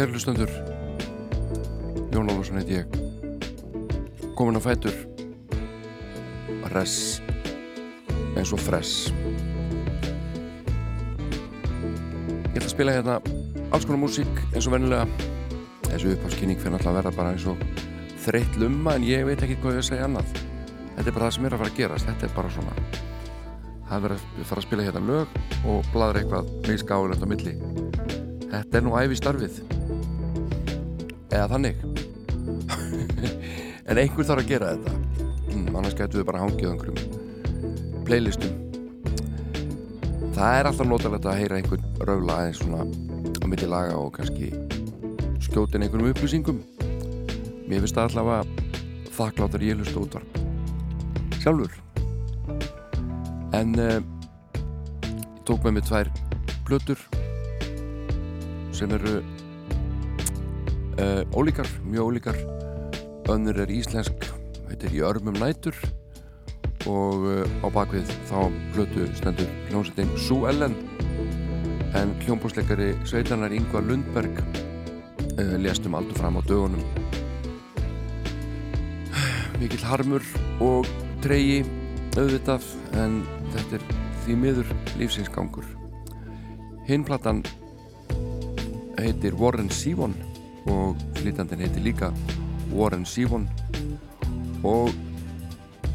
Sælir, gerlustundur Jón Ólarsson heit ég. Komin á fætur. Res eins og fress. Ég ætla að spila hérna alls konar músík eins og vennilega þessu upphafskynning fyrir alltaf að verða bara eins og þreytt lumma en ég veit ekki hvað ég að segja annað. Þetta er bara það sem er að fara að gerast. Þetta er bara svona. Það verður að fara að spila hérna lög og bladra eitthvað mjög skáilegt á milli. Þetta er nú æfi starfið eða þannig. En einhver þarf að gera þetta. Mm, annars getur við bara hangið á einhverjum playlistum. Það er alltaf notalegt að heyra einhvern röfla aðeins svona á milli laga og kannski skjótin einhverjum upplýsingum. Mér finnst það allavega þakkláttar ég hlust útvarp sjálfur. En uh, ég tók með mig tvær blötur sem eru uh, ólíkar, mjög ólíkar. Önnur er íslensk heitir í örmum nætur. Og uh, á bakvið þá blötu stendur hljómsveitin Sú Ellen. En hljómbúsleikari sveitanar Yngvar Lundberg uh, léstum aldur fram á dögunum. Mikill harmur og treyi auðvitað en þetta er því miður lífsinsgangur hinplatan heitir Warren Sívon og flytandin heitir líka Warren Sívon og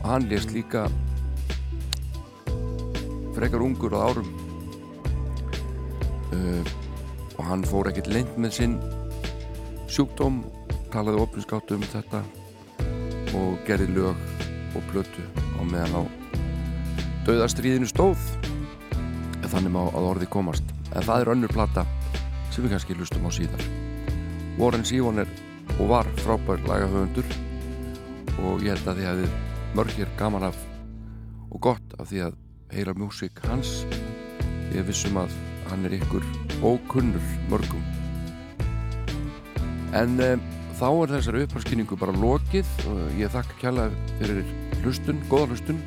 hann lést líka frekar ungur á árum. Uh, og hann fór ekkert lengt með sinn sjúkdóm talaði ofinskátt um þetta og gerði lög og plötu á meðan á dauðastriðinu stóð. Þannig má að orði komast. En það er önnur plata sem við kannski lustum á síðar Warren Sívon er og var frábær lagahöfundur og ég held að því að þið mörgir gaman af og gott af því að heyra mjúsík hans. Ég vissum að hann er ykkur ókunnur mörgum. En um, þá er þessari upphaldskynningu bara lokið. Og ég þakka kjalla fyrir hlustun, góða hlustun.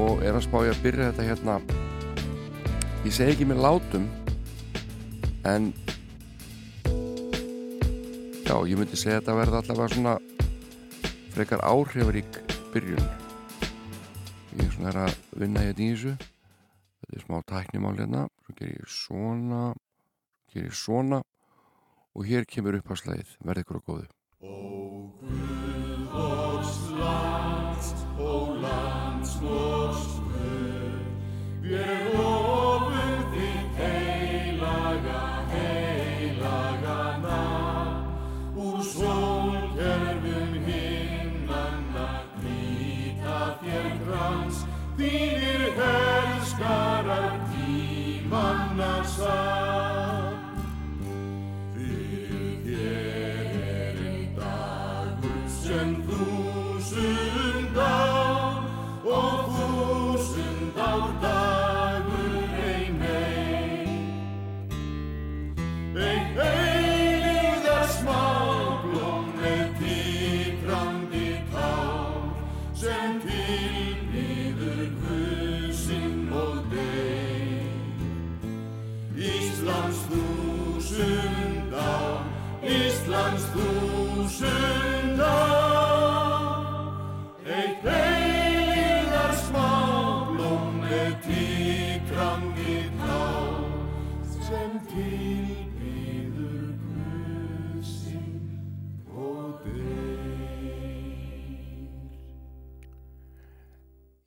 Og er að spája að byrja þetta hérna. Ég segi ekki með látum en já, ég myndi segja að þetta verði allavega svona frekar áhrifarík byrjun. Ég er svona að vinna hérna í þessu. Þetta er smá tæknimál hérna. Svo ger ég svona ger ég svona. Og hér kemur upp á slæðið verði ykkur á góðu. Ó Guð vors lands, ó lands vors Guð, við krans, þínir helskarar tímanna sann.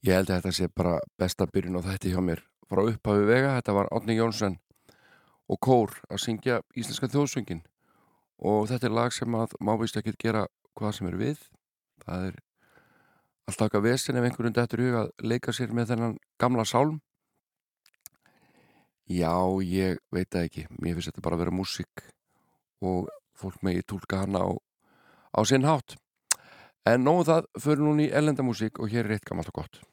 Ég held að þetta sé bara besta byrjun og þetta hjá mér. Frá upphafi vega, þetta var Átni Jónsson og Kór að syngja íslenska þjóðsöngin og þetta er lag sem að má vist ekki gera hvað sem er við. Það er alltaf eitthvað vesin ef einhverjum dættur hug að leika sér með þennan gamla sálm. Já, ég veit það ekki. Mér finnst þetta bara að vera músík og fólk megi tólka hana á, á sinn hátt. En nóðu það fyrir núni í ellendamúsík og hér er eitt gammalt og gott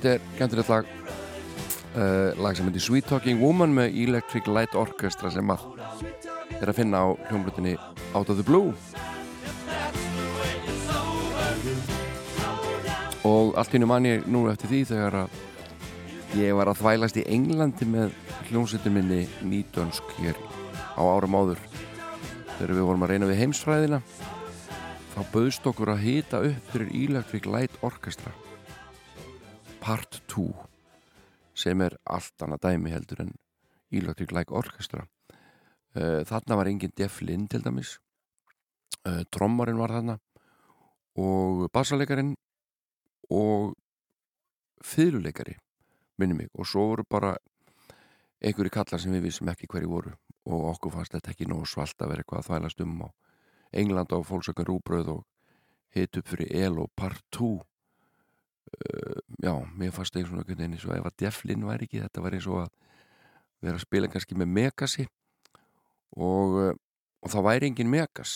þetta er gæntilegt lag. Uh, lag sem heitir Sweet Talking Woman með Electric Light Orchestra sem að er að finna á hljómblutinni Out of the Blue. Og allt hinn um manni nú eftir því þegar að ég var að þvælast í Englandi með hljómsveitin minni nýtönsk hér á árum áður. Þegar við vorum að reyna við heimsfræðina þá bauðst okkur að hýta upp fyrir Electric Light Orchestra Part 2 sem er allt annað dæmi heldur en Electric Light Orchestra. Uh, þarna var enginn Jeff Lynn til dæmis. Uh, trommarinn var þarna og bassalegarin og fyrirleikari minni mig. Og svo voru bara einhverju kallar sem við vissum ekki hverju voru og okkur fannst þetta ekki nóg svalt að vera eitthvað að þvælast um á England á fólksökun rúbröð og hit upp fyrir ELO Part 2 Uh, já, mér fannst það einhvern veginn eins og ef að Deflin væri ekki, þetta var eins og að vera að spila kannski með Megasi og, uh, og það væri engin Megas.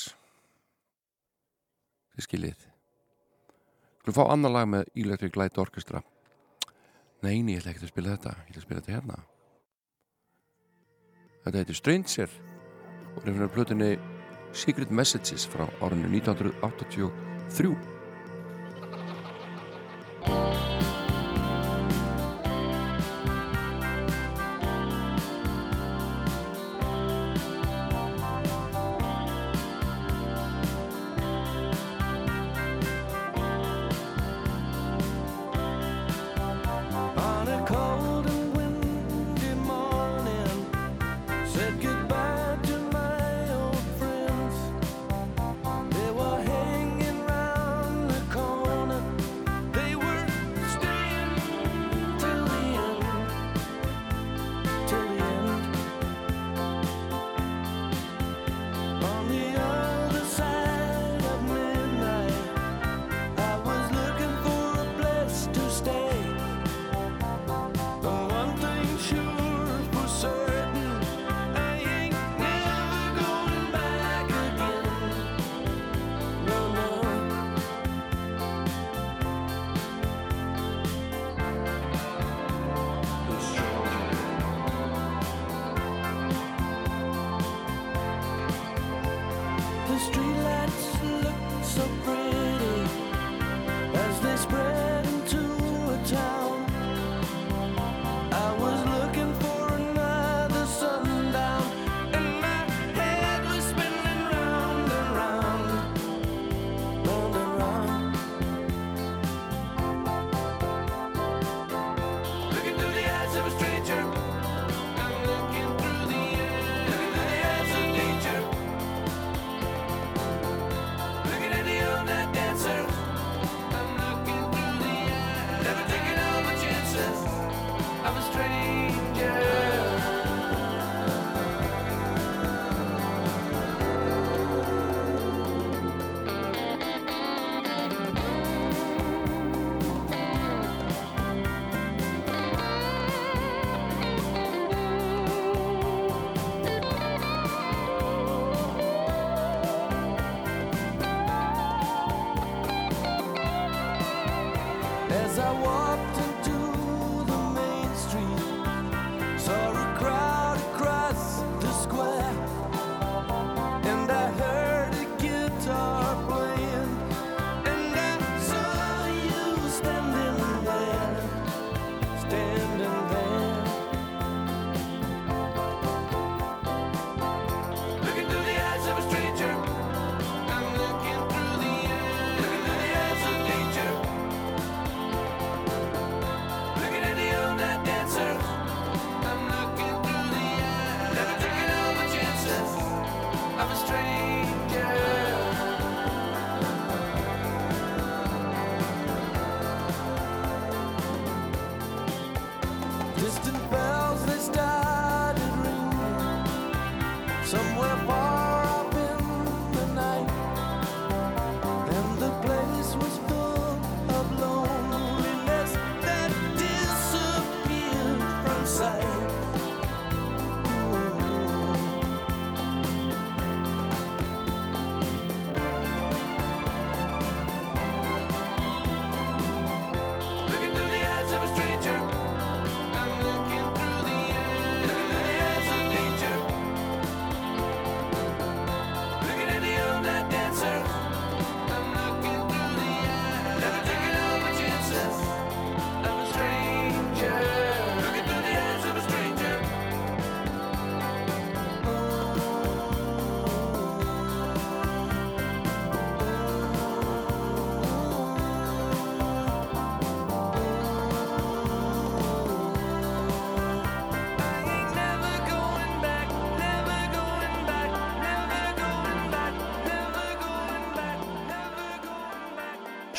Þið skiljið. Skulum fá annar lag með Electric Light Orchestra. Neini, ég ætla ekki að spila þetta. Ég ætla að spila þetta hérna. Þetta heitir Stranger og fyrir plötunni Secret Messages frá árinu 1983.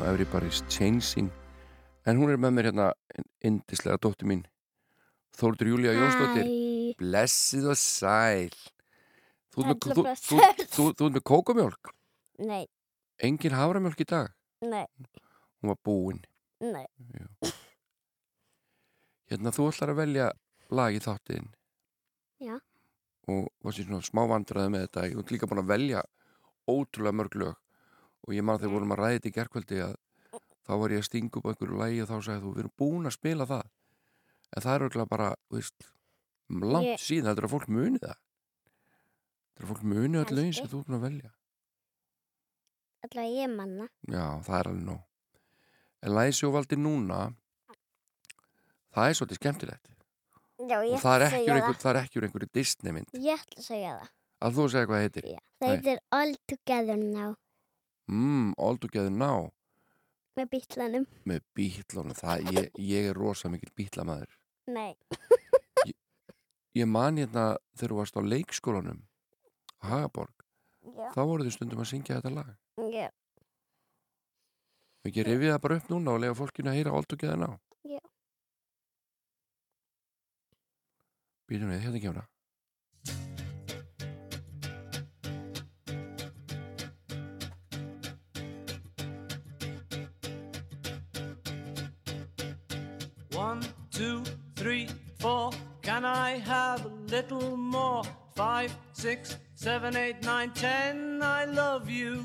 og Everybody's Changing. En hún er með mér hérna indislega dóttu mín Þórdur Júlia Jónsdóttir. Blessið og sæl. Þú ert með kókumjólk? Nei. Engin haframjólk í dag? Nei. Hún var búinn Nei. Já. Hérna þú ætlar að velja lagi þáttiðin Já. Og var sér svona smá vandraði með þetta. Og líka búin að velja ótrúlega mörg lög og ég man að þegar mm. vorum að ræði þetta í gerkvöldi að mm. þá var ég að stinga upp á einhverju lægi og þá sagði þú, við erum búin að spila það. En það er auðvitað bara, veist langt ég... síðan, þetta er að fólk muni það. Þetta er að fólk muni öll lögin sem þú erum að velja. Alltaf ég manna. Já, það er alveg nóg. En lægisjóvaldi núna það er svolítið skemmtilegt. Já, og það er ekki úr einhverju einhver Disneymynd Ég ætla að segja það. Að þú segja hvað heitir. Já, það heitir All Together Now. Mm, all together now. Með bítlanum. Með bítlanum, það, ég, ég er rosa mikil bítlamæður. Nei. ég, ég man hérna þegar þú varst á leikskólanum, Hagaborg, Já. þá voru þið stundum að syngja þetta lag. Já. Við gerum við það bara upp núna og lega fólkinu að heyra all together now. Já. Býtum við, hérna kemur það. Can I have a little more? Five, six, seven, eight, nine, ten. I love you.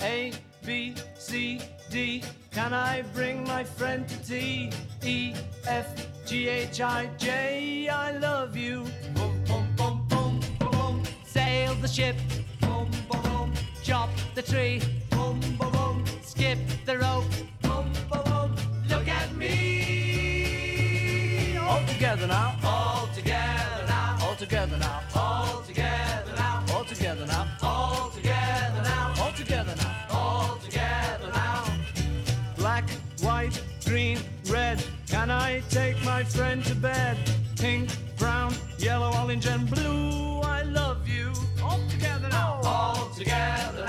A, B, C, D. Can I bring my friend to tea? E, F, G, H, I, J. I love you. Boom, boom, boom, boom, boom, boom. Sail the ship. Boom, boom, boom. Chop the tree. Boom, boom, boom. Skip the rope together now. All together now. All together now. All together now. All together now. All together now. All together now. All together now. Black, white, green, red. Can I take my friend to bed? Pink, brown, yellow, orange, and blue. I love you. All together now. All together.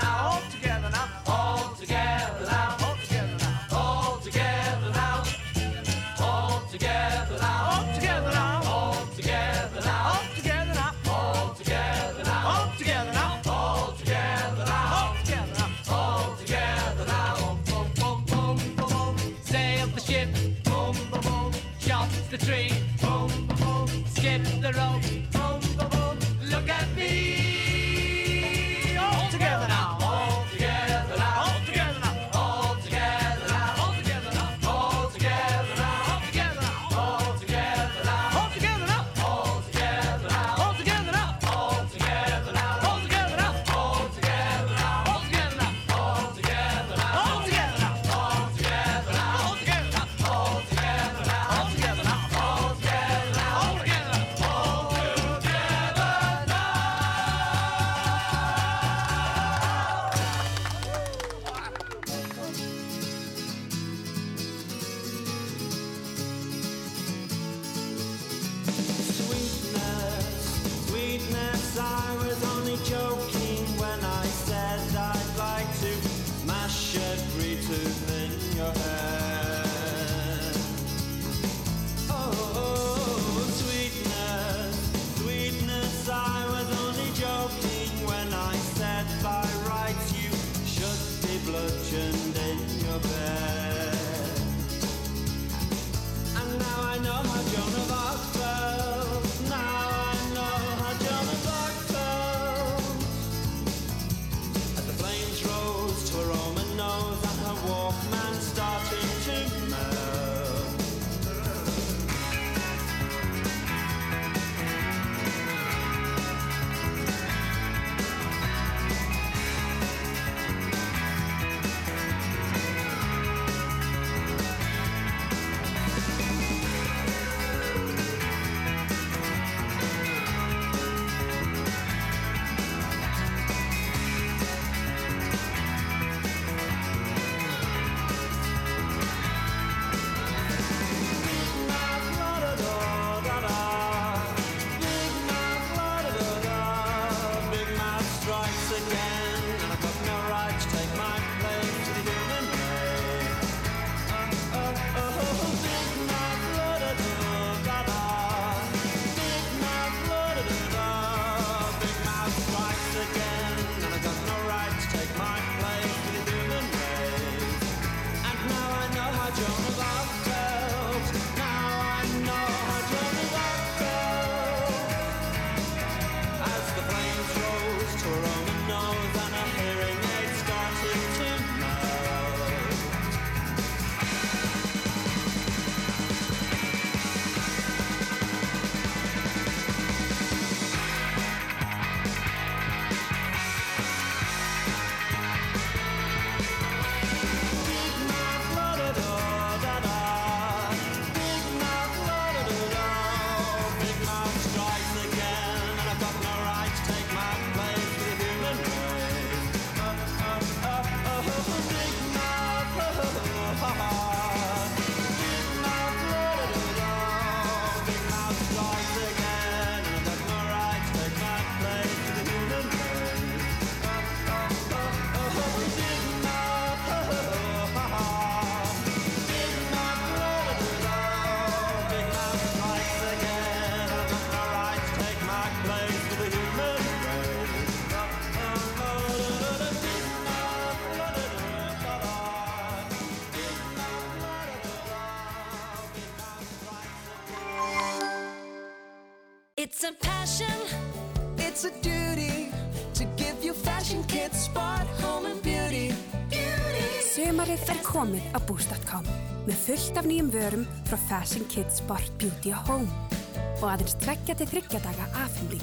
Komið á Boost.com með fullt af nýjum vörum frá Fashion Kids Sport Beauty og Home og aðeins tveggja til þryggja daga day.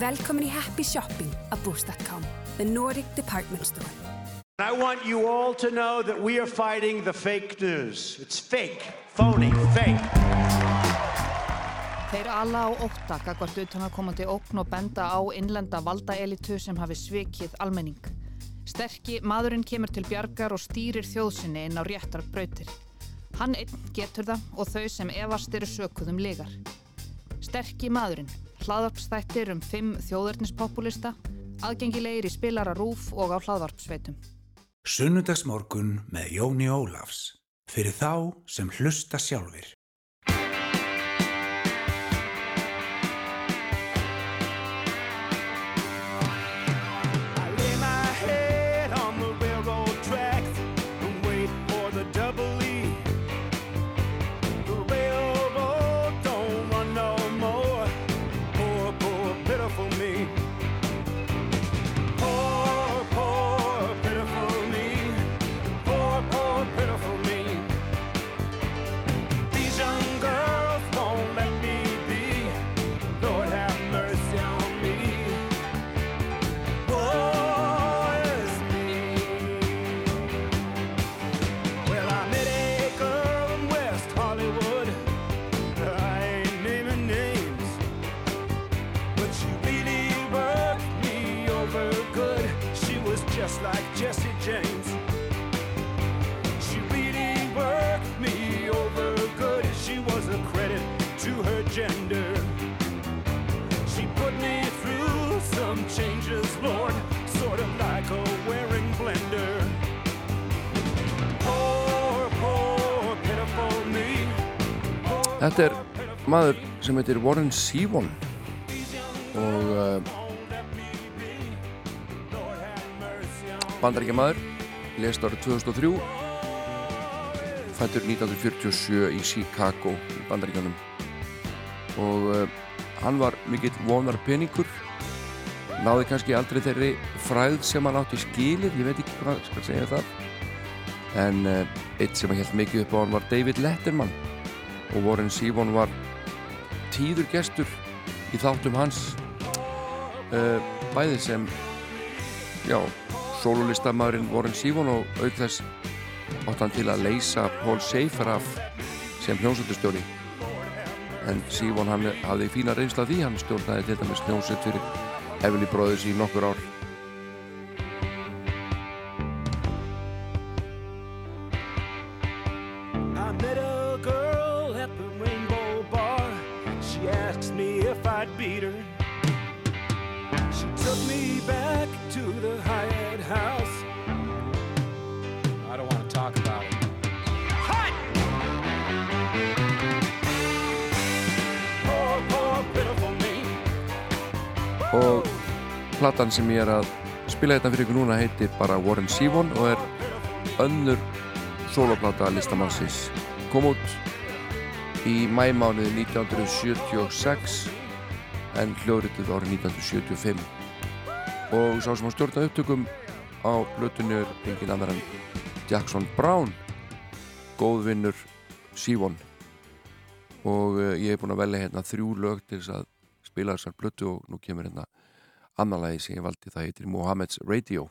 Velkomin í Happy Shopping á Boost.com, the Nordic Department Store. I want you all to know that we are fighting the fake news. It's fake, phony, fake. Þeir ala á ótta gagvart utanakomandi ókn og benda á innlenda valdaelitu sem hafi svikið almenning. Sterki maðurinn kemur til bjargar og stýrir þjóðsynni inn á réttar brautir. Hann einn getur það og þau sem efast eru sökuðum ligar. Sterki maðurinn, hlaðvarpstættir um fimm þjóðurnispopulista, aðgengilegir í spilara rúf og á hlaðvarpsveitum. Sunnudagsmorgun með Jóni Ólafs. Fyrir þá sem hlusta sjálfur. Þetta er maður sem heitir Warren Zevon og uh, bandaríkja maður lest árið 2003 fættur 1947 í Chicago í bandaríkjanum og uh, hann var mikill vonar peningur náði kannski aldrei þeirri fræð sem hann átti skilið, ég veit ekki hvað skal segja það. En uh, eitt sem hann held mikið upp á hann var David Letterman og Warren Zevon var tíður gestur í þáttum hans uh, bæði sem já, sólulistamæðurinn Warren Zevon og auk þess átt hann til að leysa Paul Schaefer af sem hljómsveitustjóri en Zevon hann hafði fína reynsla því. Hann stjórnaði til dæmis hljómsveit fyrir Everly Brothers í nokkur ár platan sem ég er að spila þetta fyrir ykkur núna heitir bara Warren Zevon og er önnur soloplata listamannsins. Kom út í mæmánuði 1976 en hljóðrituð árið 1975 og sá sem á stjórna upptökum á blötunni er engin annar en Jackson Brown góðvinnur Zevon og uh, ég hef búin að velja hérna þrjú lög til þess að spila þessar blötu og nú kemur hérna annar lagi sem ég valdi það heitir Mohammed's Radio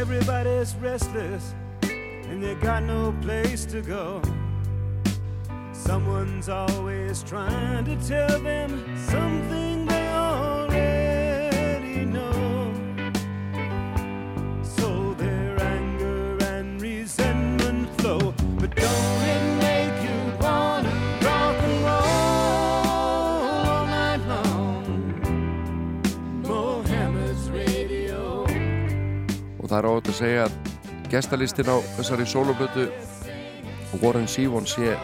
Everybody's restless and they got no place to go. Someone's always trying to tell them something og það er ótt að segja að gestalistin á þessari soloplötu Warren Zevon sé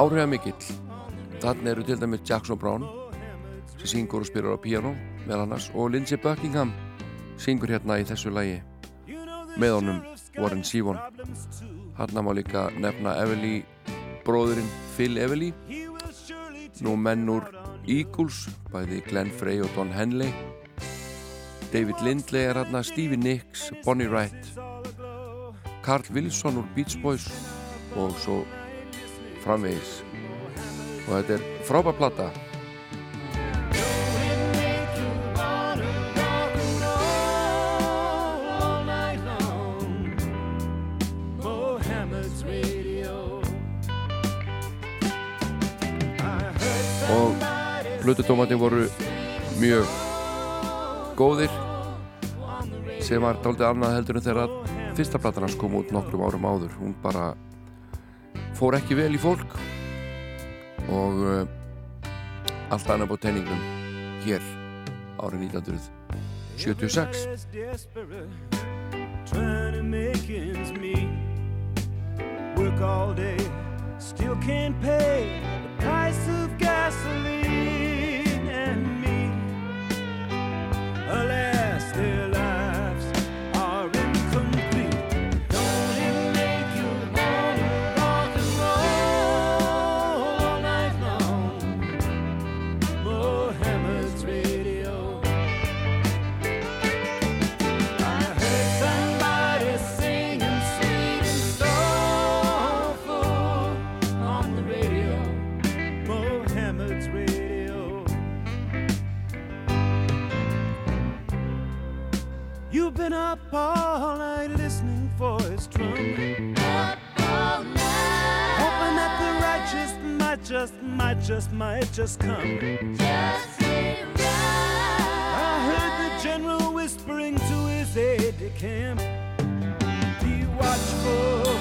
áhrifa mikill þannig eru til dæmis Jackson Brown sem syngur og spyrir á piano vel annars og Lindsey Buckingham syngur hérna í þessu lagi með honum Warren Sívon hann má líka nefna Everly bróðurinn Phil Everly nú menn úr Eagles bæði Glenn Frey og Don Henley David Lindley er hérna Stevie Nicks, Bonnie Wright Carl Wilson úr Beach Boys og svo framvegis. Og þetta er frábær plata. Og Blututómatinn voru mjög góðir sem var dálítið annað heldur en þegar fyrsta platan hans kom út nokkrum árum áður. Hún bara fór ekki vel í fólk og uh, allt annað á teiningnum hér árið 1976 Trying to make ends meet. Work all day, still can't pay the price of gasoline early. Just, might just, might just come. Just I heard the general whispering to his aide de camp. Be watchful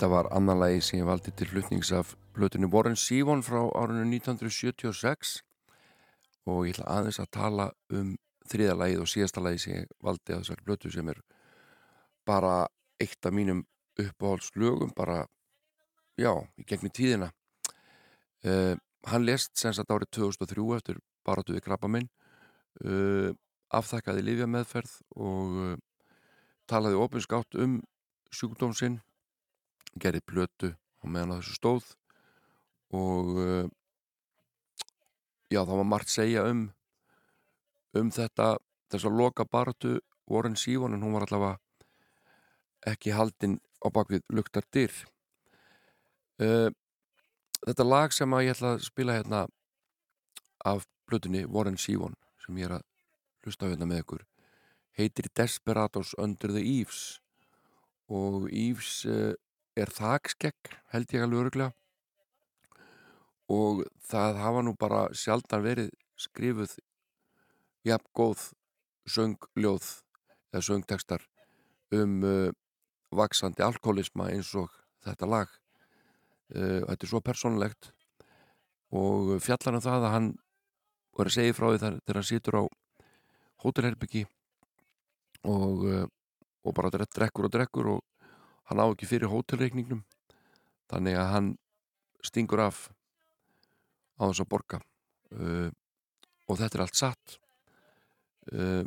Þetta var annan lagi sem ég valdi til flutnings af blötunni Warren Sívon frá árinu 1976 og ég ætla aðeins að tala um þriða lagið og síðasta lagi sem ég valdi að þessari blötu sem er bara eitt af mínum uppáhaldslögum bara, já, í gegnum tíðina. Uh, hann lest sem sagt árið 2003 eftir baráttu við krabba minn uh, afþakkaði lifja meðferð og uh, talaði opinskátt um sjúkdóm sinn gerði plötu á meðan þessu stóð og uh, já það var margt segja um um þetta þess að loka baratu Warren Sívon en hún var allavega ekki haldinn á bakvið luktar dyr. Uh, þetta lag sem að ég ætla að spila hérna af plötunni Warren Sívon sem ég er að hlusta hérna með ykkur heitir Desperados Under the Eaves. Og Eaves uh, er þakskegg held ég alveg öruglega og það hafa nú bara sjaldan verið skrifuð jafn góð söngljóð eða söngtekstar um uh, vaksandi alkoholisma eins og þetta lag. Uh, þetta er svo persónulegt og fjallar um það að hann var að segja frá því þar þegar hann situr á hótelherbyggi og, uh, og bara drekkur og drekkur og hann á ekki fyrir hótelreikningnum þannig að hann stingur af á þess að borga. Uh, og þetta er allt satt. Uh,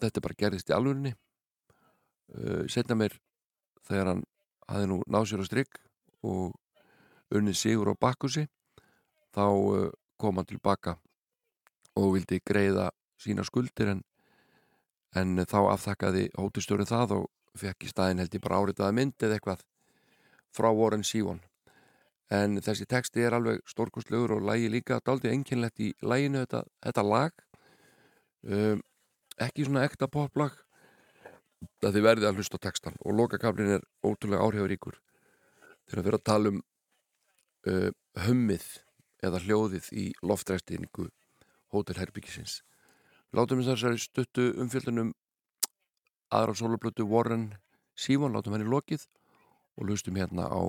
þetta bara gerðist í alvörinni uh, setna mér þegar hann hafði nú náð sér á strikk og unnið sigur á bakkusi þá uh, kom hann tilbaka og vildi greiða sína skuldir en, en þá afþakkaði hótelstjórið það og fekk í staðin held ég bara áritaða mynd eða eitthvað frá Warren Sívon en þessi texti er alveg stórkostlegur og lægi líka daldið enginlegt í læginu þetta, þetta lag. Um, ekki svona ekta poplag að þið verðið að hlusta textan og lokakaflin er ótrúlega áhrifaríkur þegar við erum að tala um uh, hömmið eða hljóðið í loftræstingu hótelherbyggisins látum við þessari stuttu umfjöldunum aðra soloplötu Warren Sívon, látum henni lokið og hlustum hérna á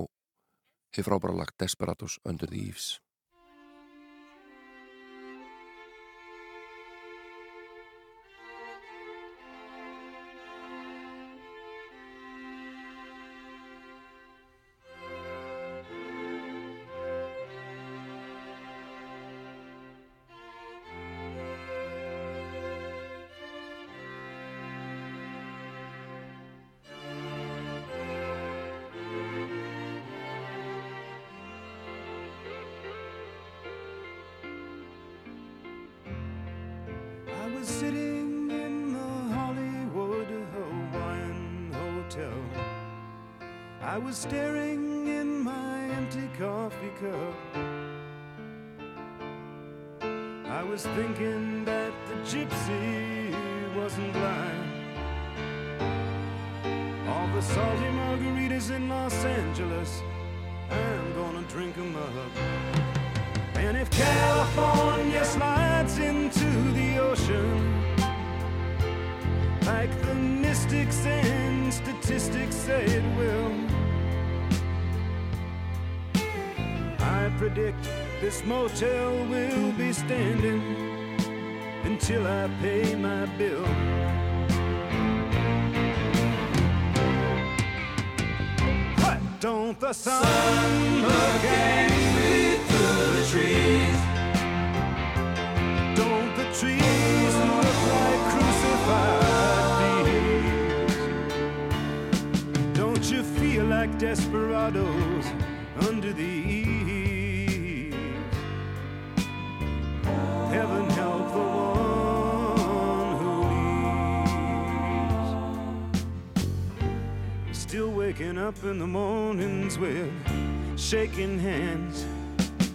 hefur frábæra lagt Desperados Under the Eaves was staring in my empty coffee cup. I was thinking that the gypsy wasn't blind. All the salty margaritas in Los Angeles, I'm gonna drink 'em up. And if California slides into the ocean, like the mystics and statistics say it will, predict this motel will be standing until I pay my bill. What? Don't the sun look angry through the trees? Don't the trees look like crucified thieves? Don't you feel like desperados under the waking up in the mornings with shaking hands.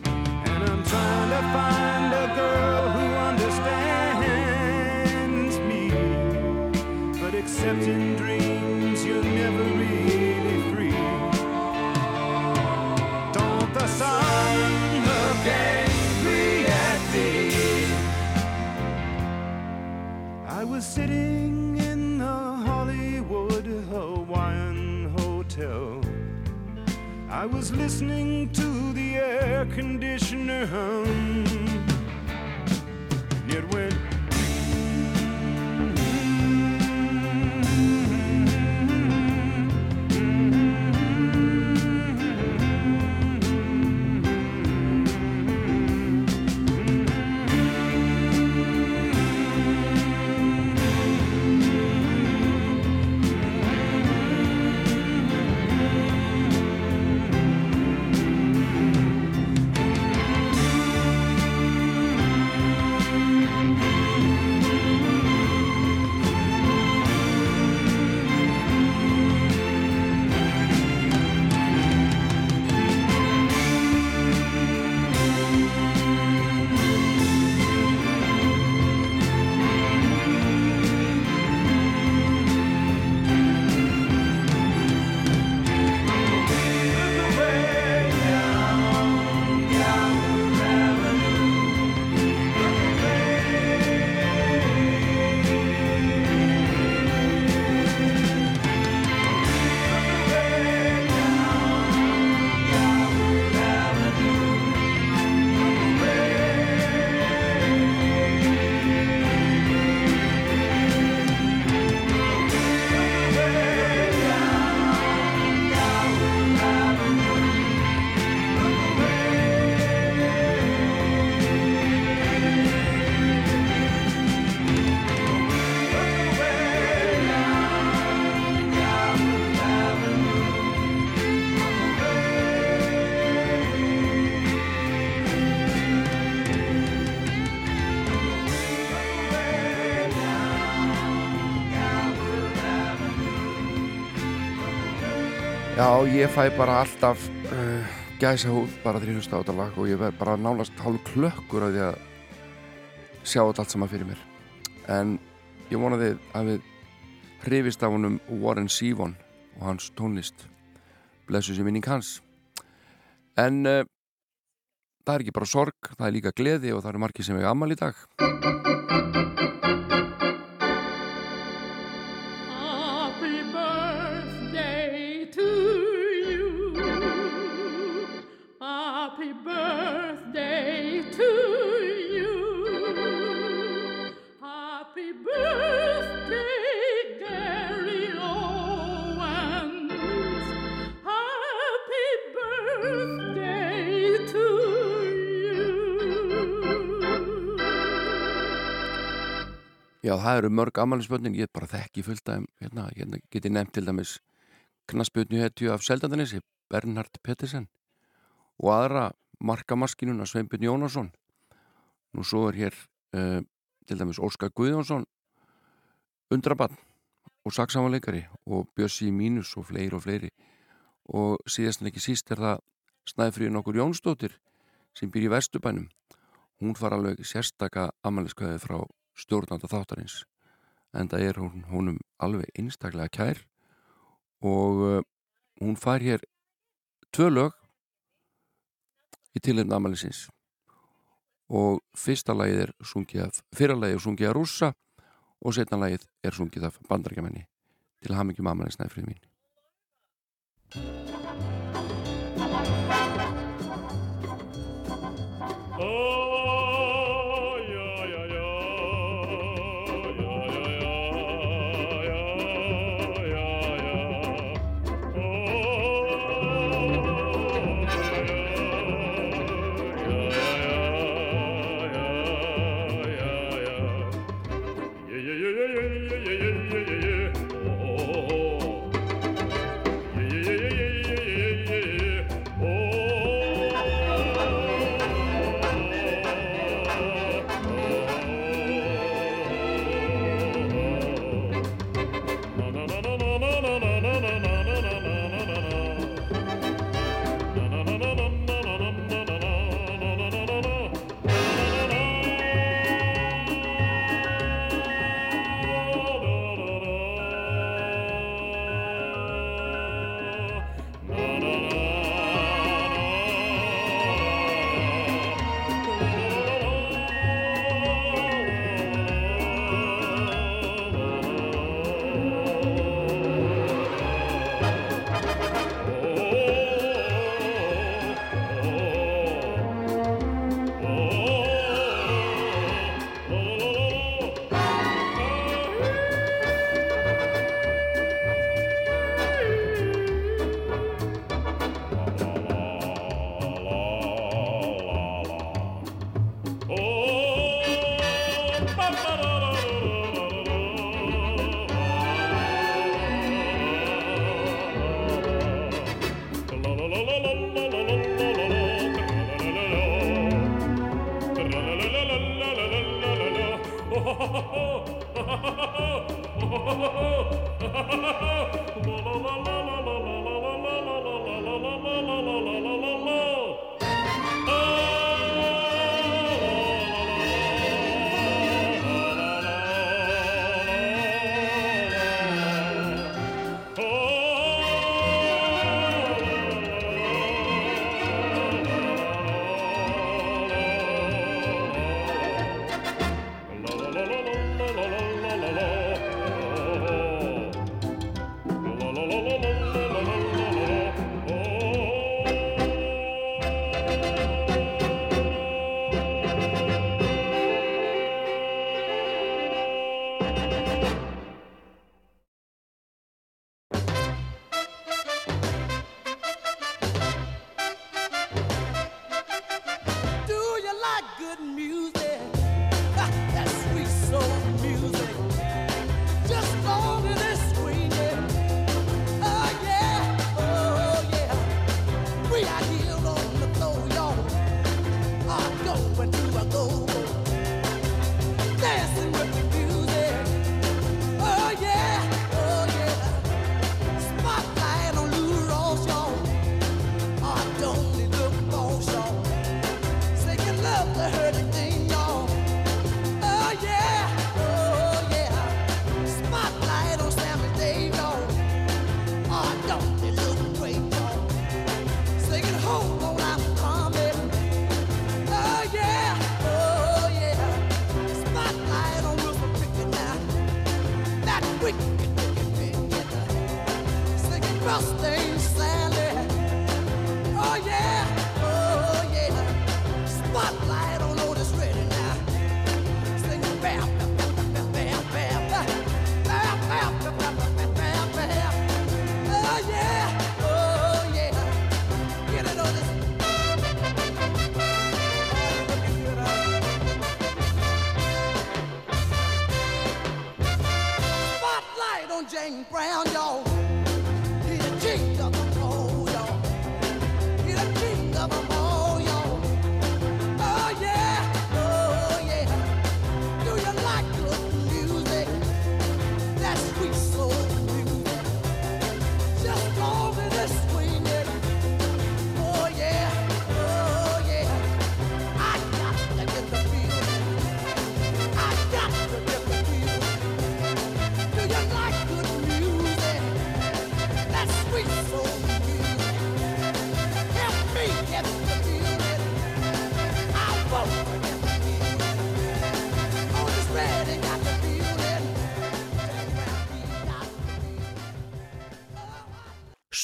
And I'm trying to find a girl who understands me. But except in dreams, was sitting in the Hollywood Hawaiian Hotel. I was listening to the air conditioner hum. It went. Já, ég fæ bara alltaf uh, gæsa húð bara ég hlusta á þetta lag og ég verð bara nánast hálf klökkur af því að sjá þetta allt saman fyrir mér. En ég vona þið að við hrifist af honum Warren Sivon og hans tónlist. Blessu sem minning hans. En uh, það er ekki bara sorg það er líka gleði og það eru margir sem er gammal í dag Já, það eru mörg ammælisbönnin, ég bara þekki fullt þeim, hérna, hérna get ég nefnt til dæmis knasputnu hetju af Seldandanesi, Bernhard Pettersen og aðra markamaskinuna Sveinbjörn Jónasson. Nú svo er hér uh, til dæmis Óskar Guðjónsson undrabann og saksamanleikari og Bjössi Mínus og fleiri og fleiri. Og síðast en ekki síst er það Snæfríðin okkur Jónsdóttir sem býr í Vesturbænum. Hún far alveg sérstaka ammæliskvæði frá stjórnanda þáttarins en það er hún honum alveg einstaklega kær og uh, hún fær hér tvö lög í tilhefna amalisins og fyrsta lagið er sungið af fyrra lagið er sungið af rússa og setna lagið er sungið af bandarækjamenni til mikið amalis næfrið mín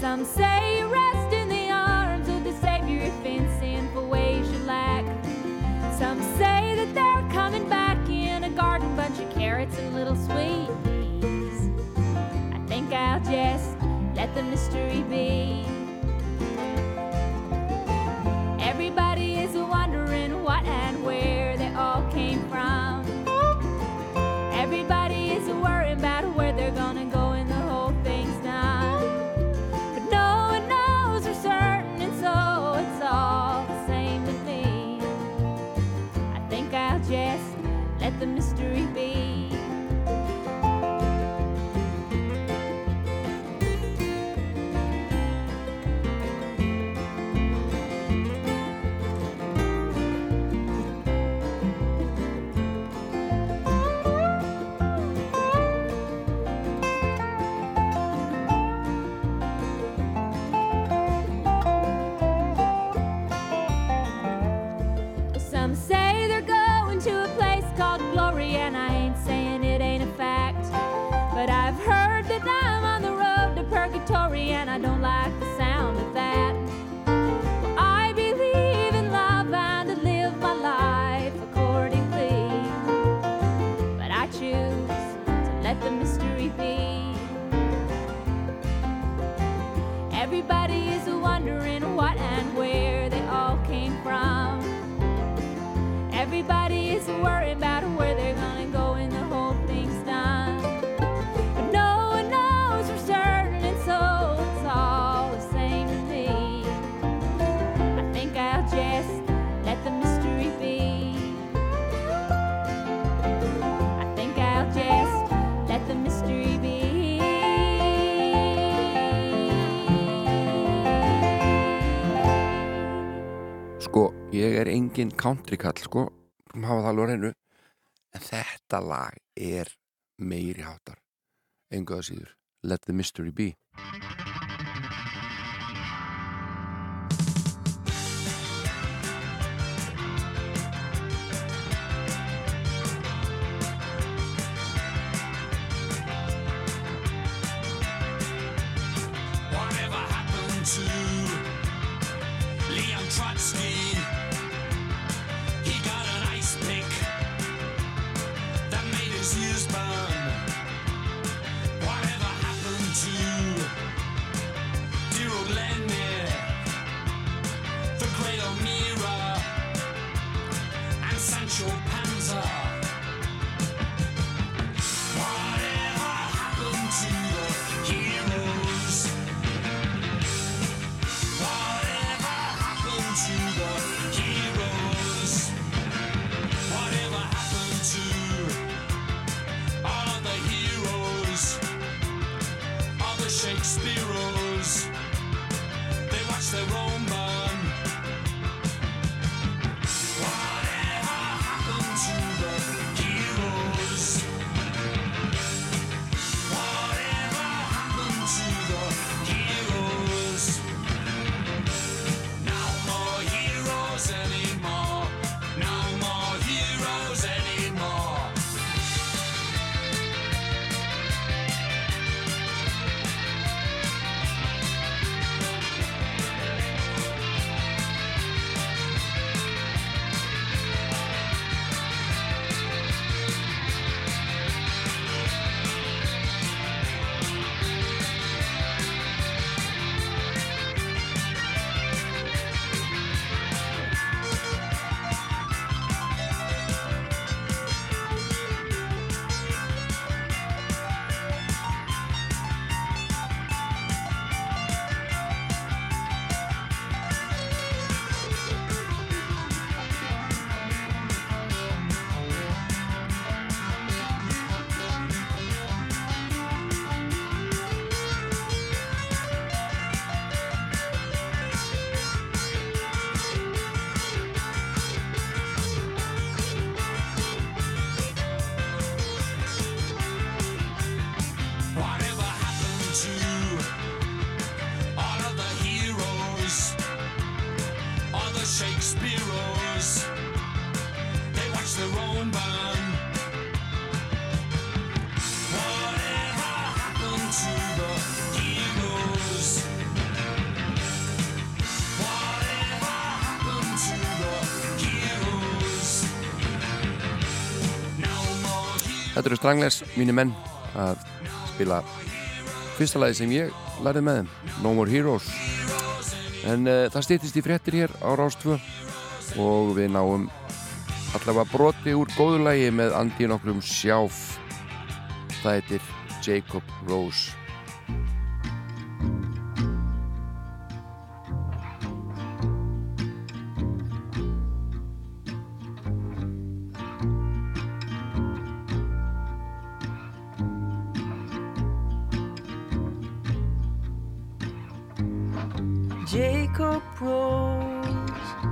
Some say you rest in the arms of the Savior if in sinful ways you lack. Some say that they're coming back in a garden bunch of carrots and little sweet peas. I think I'll just let the mystery be. the mystery. always worry about where they're gonna go when the whole thing's done. But no one knows for certain, and so it's all the same to me. I think I'll just let the mystery be. I think I'll just let the mystery be. Sko, ég er enginn country kall sko skulum hafa það alveg hennu en þetta lag er meiri hátar engaða síður. Let the Mystery Be. Eru Stranglers, mínir menn að spila fyrsta lagi sem ég lærið með þeim No More Heroes. En uh, það stýttist í fréttir hér á Rástvö og við náum allavega broti úr góðu lagi með andíun okkur um sjáf það heitir Jacob Jacob Rose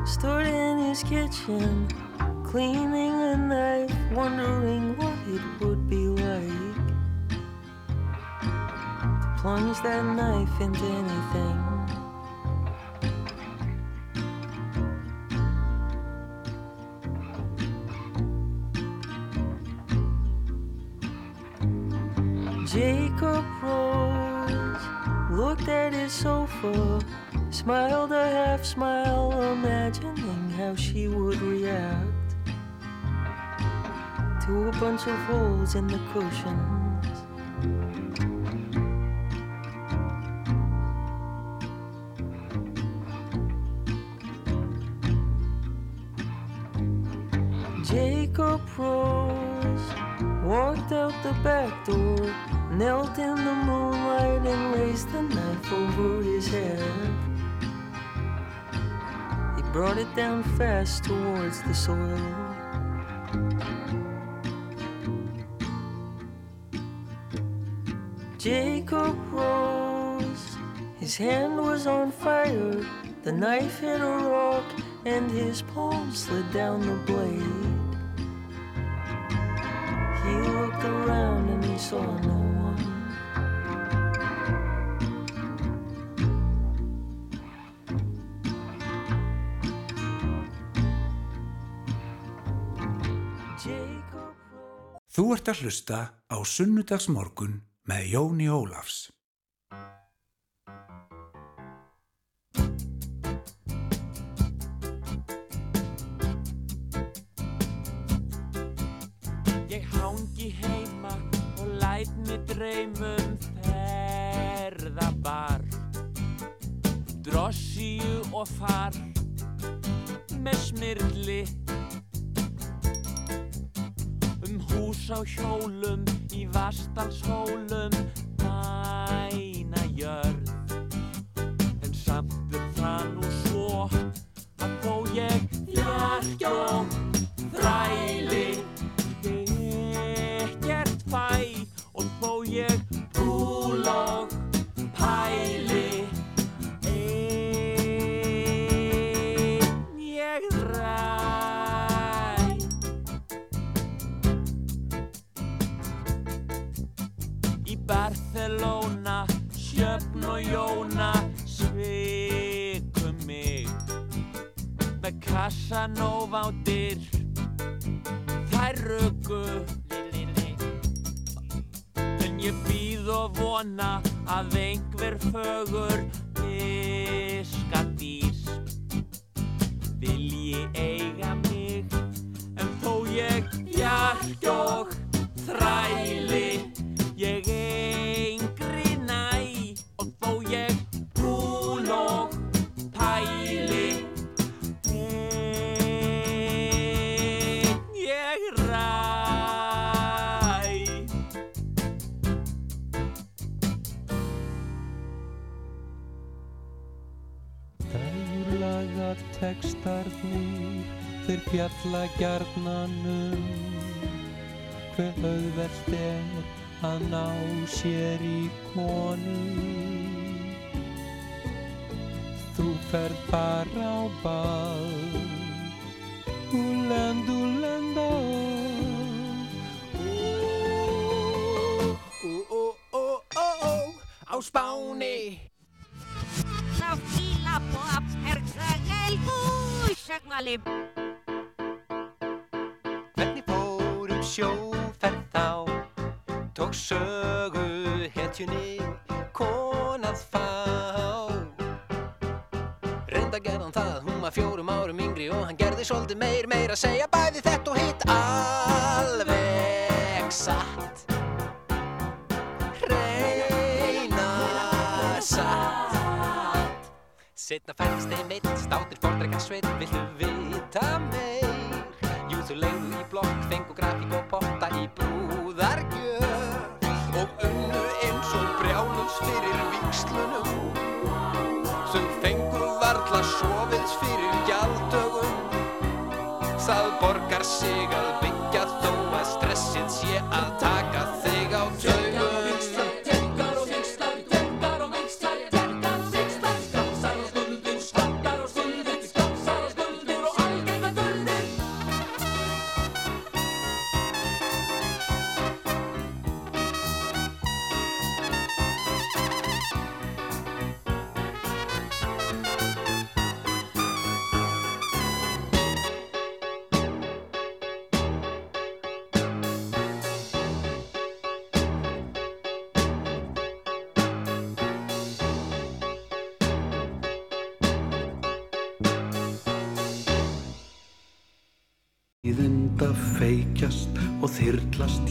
stood in his kitchen, cleaning a knife, wondering what it would be like to plunge that knife into anything. Jacob Rose looked at his sofa, smiled a half smile, imagining how she would react to a bunch of holes in the cushions. Soil. Jacob rose, his hand was on fire. The knife hit a rock, and his palm slid down the blade. He looked around and he saw no ert að hlusta á Sunnudagsmorgun með Jóni Ólafs. Ég hangi heima og læt mig dreymum ferðabar Drossíu og far með smirli hús á hjólum í Vastalshólum Næna jörð. En samt er það nú svo að þó ég fjarkjó þræli ekkert fæ. Og þó ég kona svikum mig með dyr. Þær röku en ég býð og vona að einhver fögur fiskadís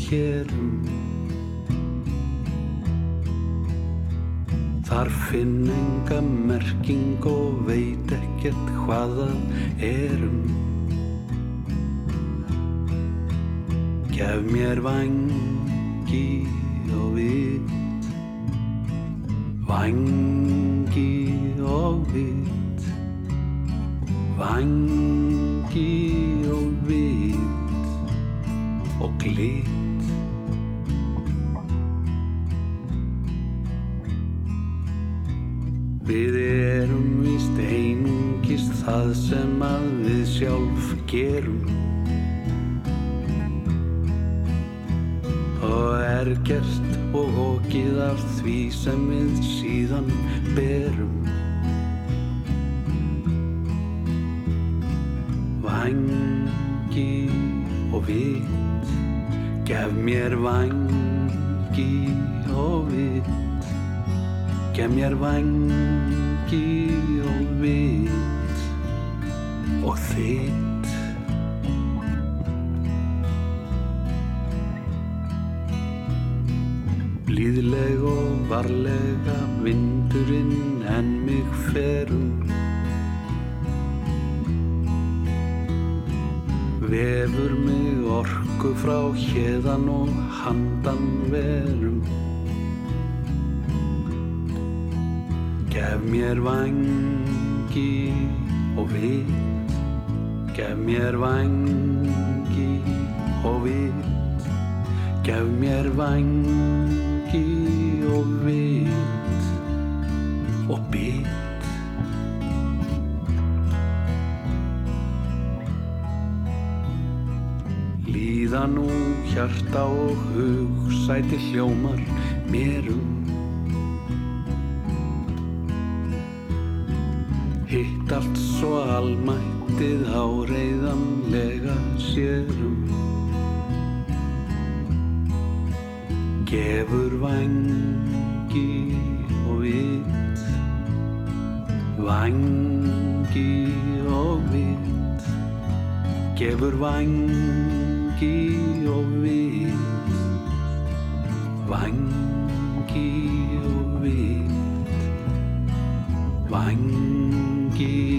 hérum Þar finn enga merking og veit ekkert hvaða erum gerum og er gert og okið af því sem við síðan berum. Vangi og vit Gef mér vangi og vit. Gef mér vangi og vit. Og þitt Blíðleg og varlega vindurinn en mig ferum Vefur mig orku frá hérðan og handan verum. Gef mér vangi og vit Gef mér vangi og vit Gef mér vangi og vit og bit. Líða nú hjarta og hug sæti hljómar mérum hitt allt svo almættið áreiðanlega sérum gefur vangi og vit vangi og vit gefur vangi og vit vangi og vit vangi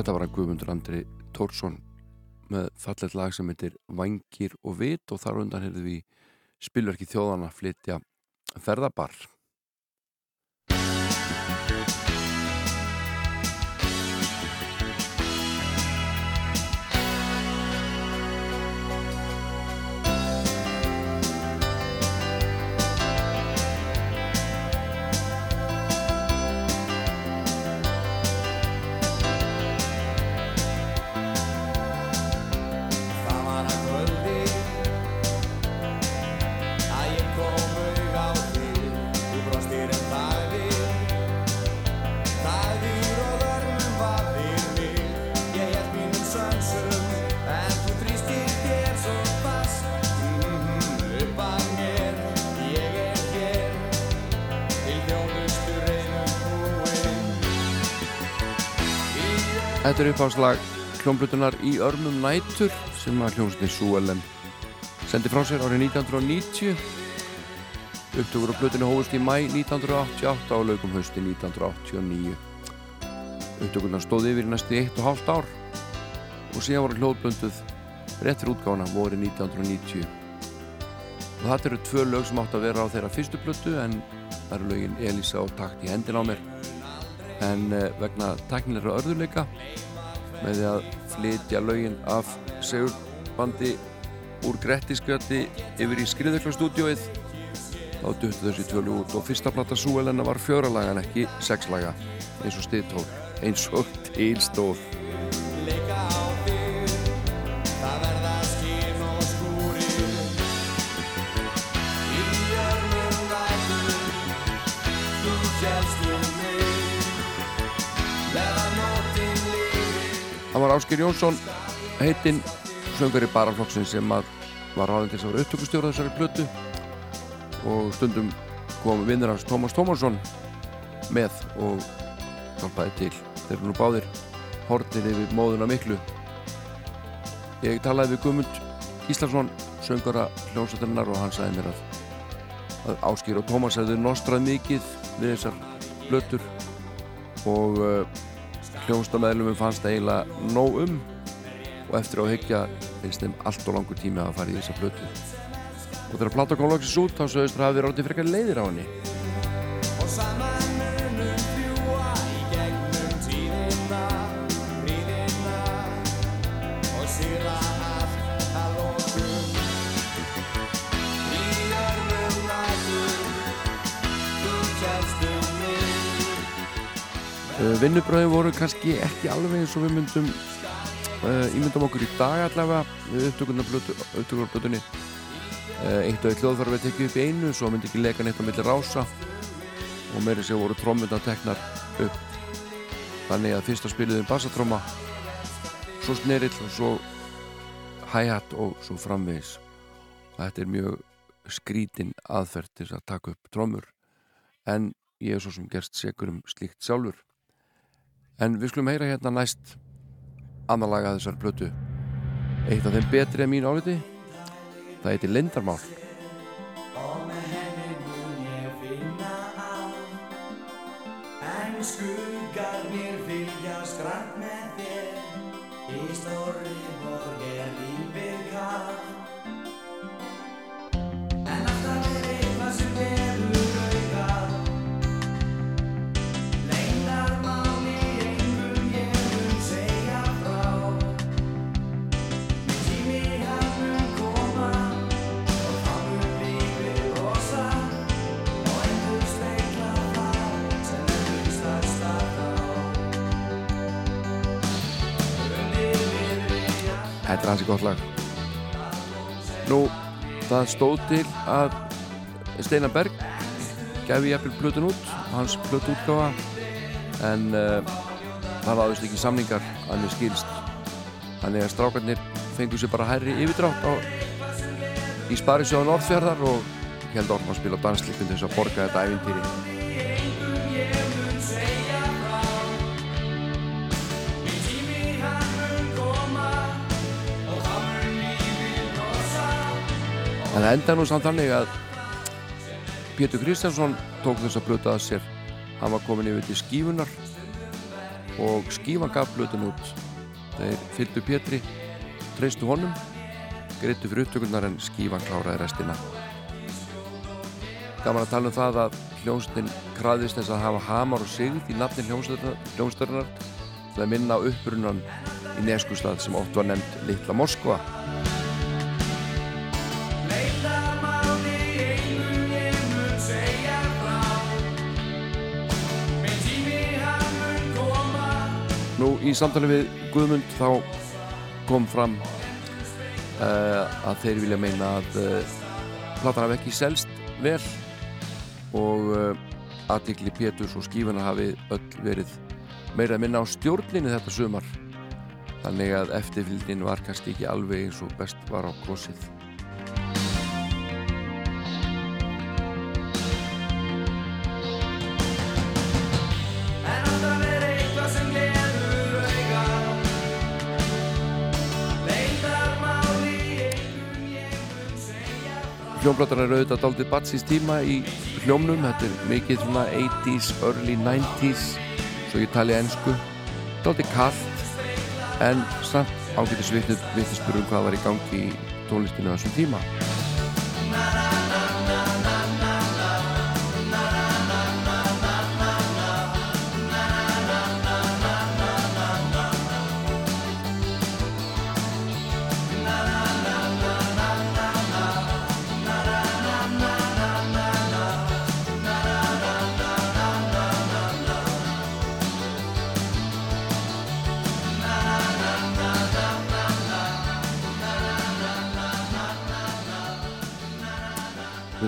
Þetta var að Guðmundur Andri Tórsson með fallet lag sem heitir Vangir og vit og þar undan heyrðum við spilverki þjóðana flytja ferðabar. Þetta er uppháslag hljómblutunar í örmum nætur sem að hljómsni Súelem sendi frá sér árið 1990 upptökur á blutinu hófust í mæ 1988 og laukum hausti 1989 upptökurna stóði yfir næstu eitt og hálft ár og síðan voru hljóðbönduð réttir útgáfana voru 1990 og þetta eru tvö lög sem átt að vera á þeirra fyrstu blötu en það eru lögin Elisa og Takt í hendin á mér en eh, vegna teknilegra örðuleika með því að flytja lögin af segurbandi úr Grettiskjöti yfir í Skriðuglastúdjóið þá duttu þessi tvölu út og fyrsta plata Súelena var fjöralaga en ekki sexlaga eins og stiðtól eins og tilstóð var Áskir Jónsson heitinn söngari baraflokksinn sem að var ráðin til þess að vera upptökustjóra þessari plötu. Og stundum kom vinnur hans Tómas Tómasson með og hjálpaði til. Þeir eru nú báðir hornir yfir móðuna miklu. Ég talaði við Guðmund Gíslason söngara hljómsættarinnar og hann sagði mér að, að Áskir og Tómas hefðu nostrað mikið við þessar plötur. Og hljómsdamæðlumum fannst það eiginlega nóg um og eftir að hyggja finnst þeim allt og langur tími að fara í þessa plötu. Og þegar plata kom loksins út þá sögust það hafi verið átti frekar leiðir á henni vinnubröði voru kannski ekki alveg eins og við myndum uh, ímyndum okkur í dag allavega við upptökunarblötunni uh, eitt og eitt hljóðfæra við tekið upp í einu svo myndi ekki leka neitt á milli rása. Og meiri sér voru trommundar teknar upp. Þannig að fyrsta spiliðum bassatróma svo snerill og svo hi-hat og svo framvegis. Þetta er mjög skrítin aðferð til að taka upp trómur en ég er svo sem gerst segur um slíkt sjálfur en við skulum heyra hérna næst annar laga þessar plötu. Eitt af þeim betri en mín áliti. Það heitir Lindarmál Og með henni mun ég finna á En skuggarnir fylgjast Þetta er hansi gott lag. Nú, það stóð til að Steinar Berg gefi jafnvel plötun út hans plötu útgáfa en uh, það ráðist ekki samningar að mér skilst. Þannig að strákarnir fengur sér bara hærri yfirdrátt á, í Sparisjóða Norðfjörðar og held orðum að spila til þess að borga þetta ævintýri En það enda nú samt þannig að Pétur Kristjánsson tók þess að blöta að sér. Hann var komin yfir til skífunar og skífan gaf blötun út. Þeir fylgdu Pétri treystu honum greittu fyrir upptökurnar en skífan kláraði restina. Gaman að tala um það að hljómsdinn kraðist þess að hafa hamar og sigð í nafni hljómsdörnar til að minna á uppbrunnan í Neskustad sem oft var nefnd Littla Moskva Nú í samtali við Guðmund þá kom fram uh, að þeir vilja meina að uh, platan hafi ekki selst vel og uh, aðtikli Péturs og skífuna hafi öll verið meira að minna á stjórninni þetta sumar. Þannig að eftirfylgnin var kannski ekki alveg eins og best var á krossið segja Hljómbláttan er auðvitað daldið batsins tíma í hljómnum, þetta er mikið svona 80s, early 90s svo ég tali ennsku daldið kallt en samt ágætis vittisbyrjum hvað var í gangi í tónlistinu á þessum tíma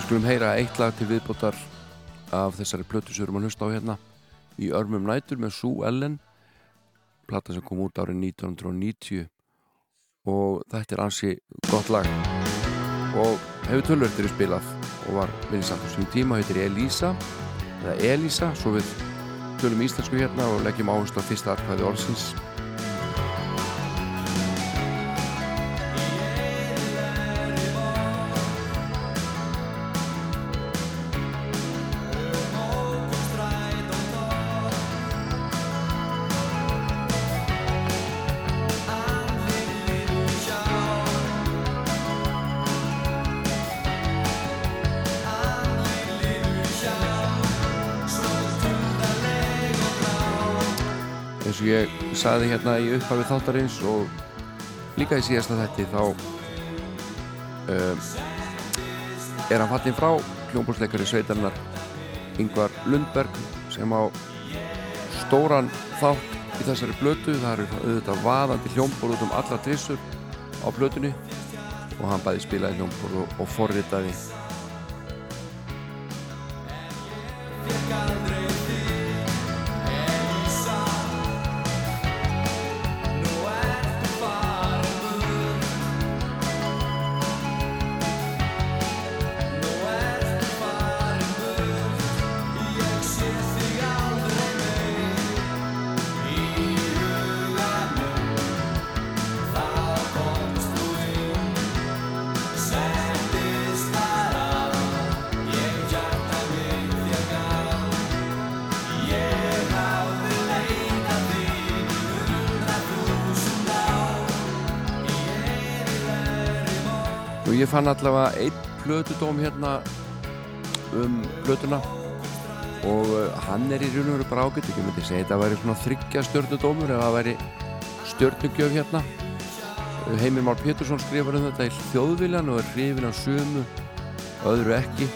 Við skulum heyra eitt lag til viðbótar af þessari plötu sem við erum að hlusta á hérna í Örmum nætur með Sue Ellen plata sem kom út árið 1990 og þetta er ansi gott lag. Og hefur tölvörður spilað og var vinsalt á þessum tíma. Heitir Elisa eða Elisa, svo við tölum íslensku hérna og leggjum áherslu á fyrsta atkvæði orðsins og ég saði hérna í upphafi þáttarins og líka í síðasta þætti þá um, er hann fallin frá hljómbólsleikari sveitarinnar Yngvar Lundberg sem á stóran þátt í þessari blötu það eru auðvitað vaðandi hljómból út um alla trissur á blötunni og hann bæði spilaði hljómból og, og forritaði fann allavega einn plötudóm hérna um plötuna. Og uh, hann er í raun og veru bara ágætt ekki myndi segja þetta væri svona þryggja stjörnudómur ef það væri stjörnugjöf hérna. Uh, Heimir Már Pétursson skrifar um þetta í þjóðviljan og er hrifin af sumu öðru ekki.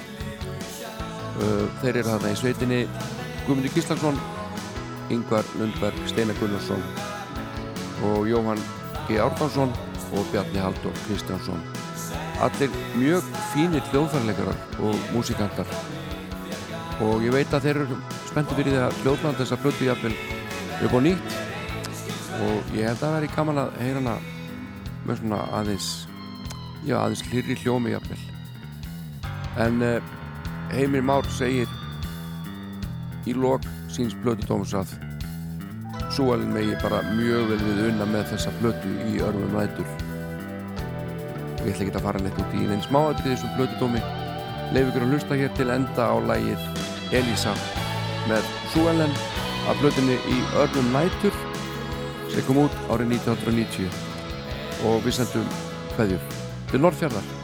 Uh, þeir eru þarna í sveitinni. Guðmundur Gíslason Yngvar Lundberg, Steinar Gunnarsson og Jóhann G. Árnánsson og Bjarni Halldór Kristjánsson allir mjög fínir hljóðfærleikarar og músikantar. Og ég veit að þeir eru spenntið fyrir því að hljóðblanda þessa blötu jafnvel upp á nýtt. Og ég held að það væri gaman að heyra hana með svona aðeins já aðeins hlýri hljómi jafnvel. En uh, Heimir Már segir í lok síns blötu tóms að Súalinn megi bara mjög vel við unna með þessa blötu í örfum nætur ég ætla ekki að fara neitt út í neins smáatrið þessum blötu tómi leif ykkur að hlusta hér til enda á lægið Elisa með Súalinn af blötunni í örfum nætur sem kom út árið 1990 og við sendum hverjur til Norrfjörðar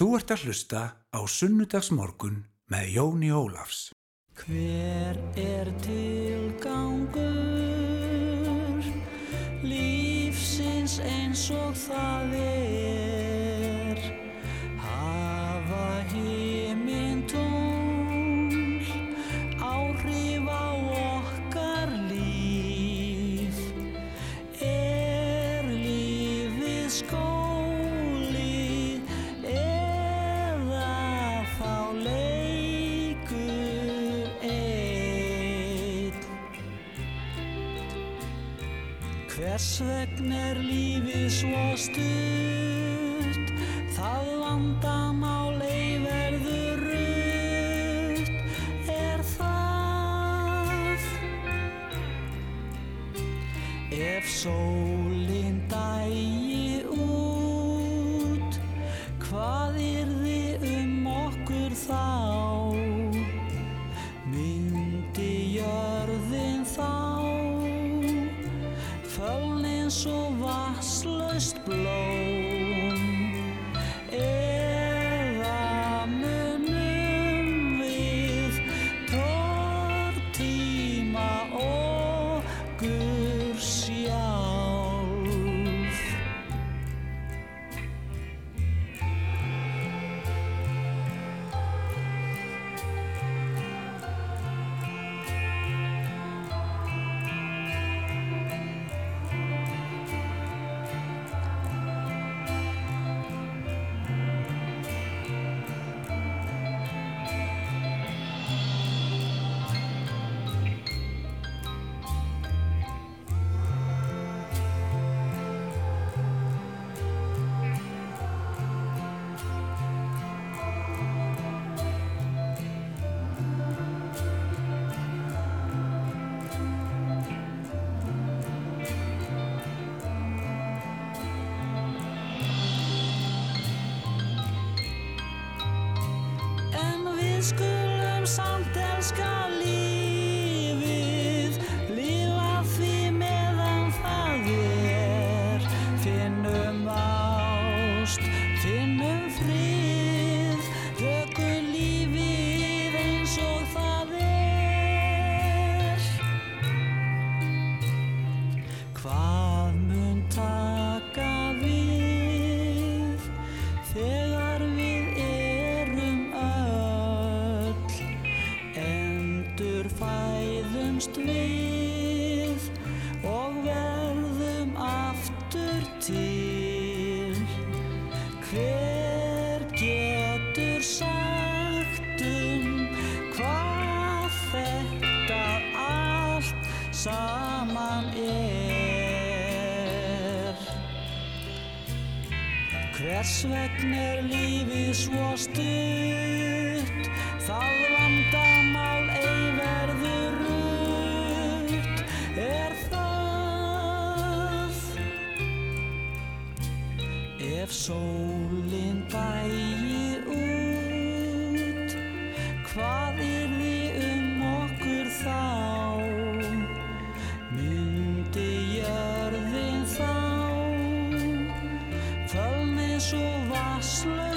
Þú ert að hlusta á sunnudagsmorgun með Jóni Ólafs. Hver er tilgangur lífsins eins og það er? vegna er lífið svo stuð Hvers vegn er lífið svo stutt, það vandamál ei verður rutt, er það. Ef sólinn dægir út, hvað er það? slave.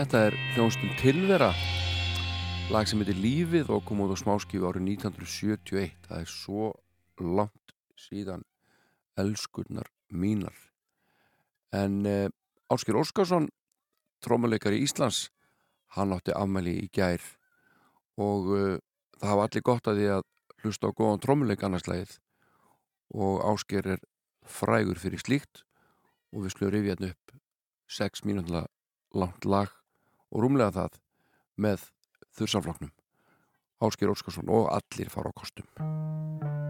Þetta er hljómsnum Tilvera. Lag sem heitir Lífið og kom út á smáskífu árið 1971 það er svo langt síðan elskurnar mínar. En eh, Ásker Óskarsson trómuleikari Íslands hann átti afmæli í gær. Og eh, það hafa allir gott að því að hlusta á góðan trómuleik annarslægið og Ásker er frægur fyrir slíkt. Og við sljóðum rifja hérna hann upp 6 mínúnda langt lag og rúmlega það með þursafloknum Ásker Óskarsson og allir fara á kostum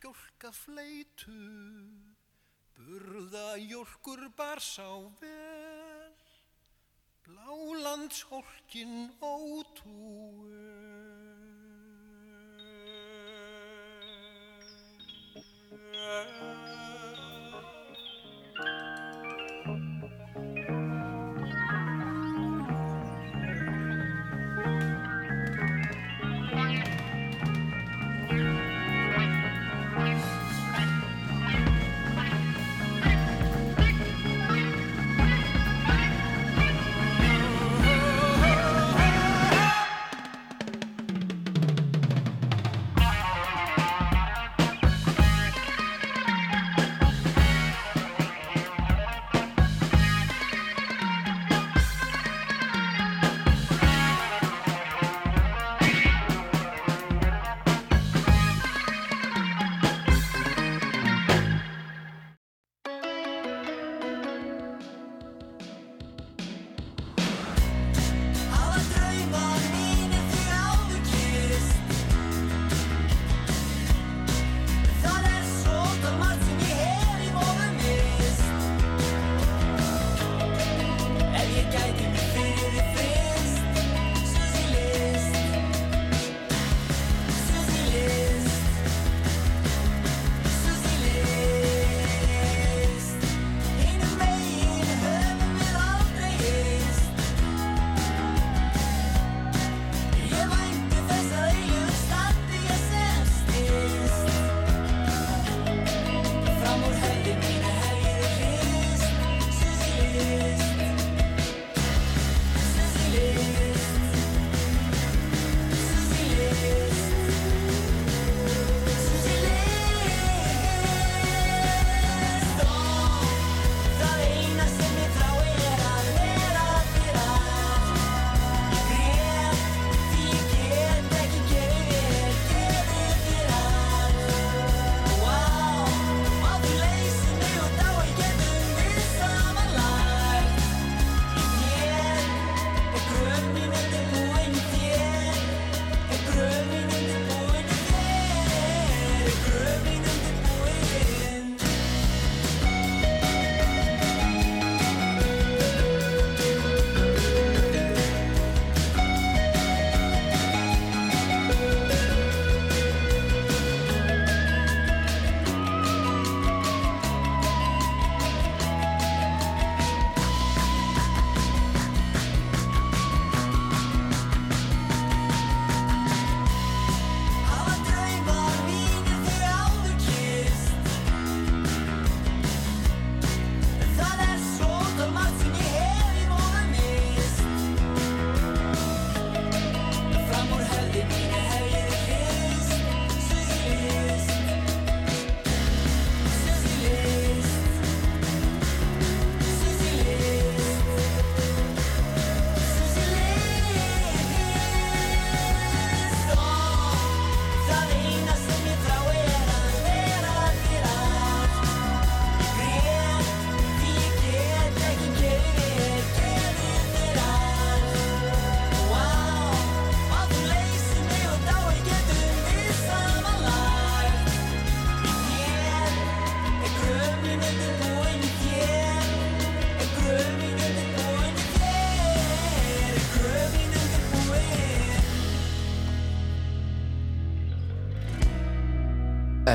skjólka fleitu, burða jólkur bar sá vel, blálands hólkin ótúi. Yeah.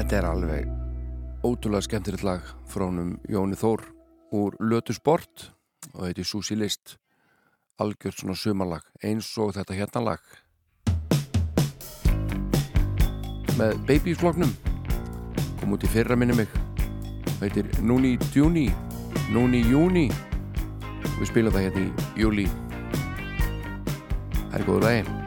Þetta er alveg ótrúlega skemmtilegt lag frónum Jóni Þór úr Lötu Sport og þetta er Susi List algjört svona sumarlag eins og þetta hérna lag. Með babyfloknum kom út í fyrra minni mig. Þetta er Núni Djúni Núni Júni við spilum það hérna í júli Það er góður aðeins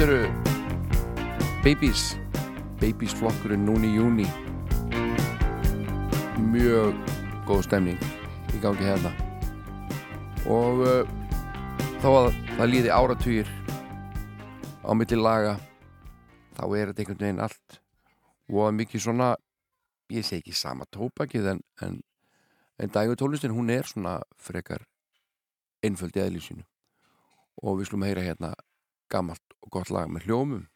Þetta eru Babies. Babies flokkurinn núni í júni mjög góð stemning í gangi hérna. Og uh, þá að það líði áratugir á milli laga þá er þetta einhvern veginn allt og að mikið svona ég segi ekki sama tópakið en, en, en dægutólistin hún er svona frekar einföld í eðlísinu og við slum heyra hérna gammalt og gott lag með hljómum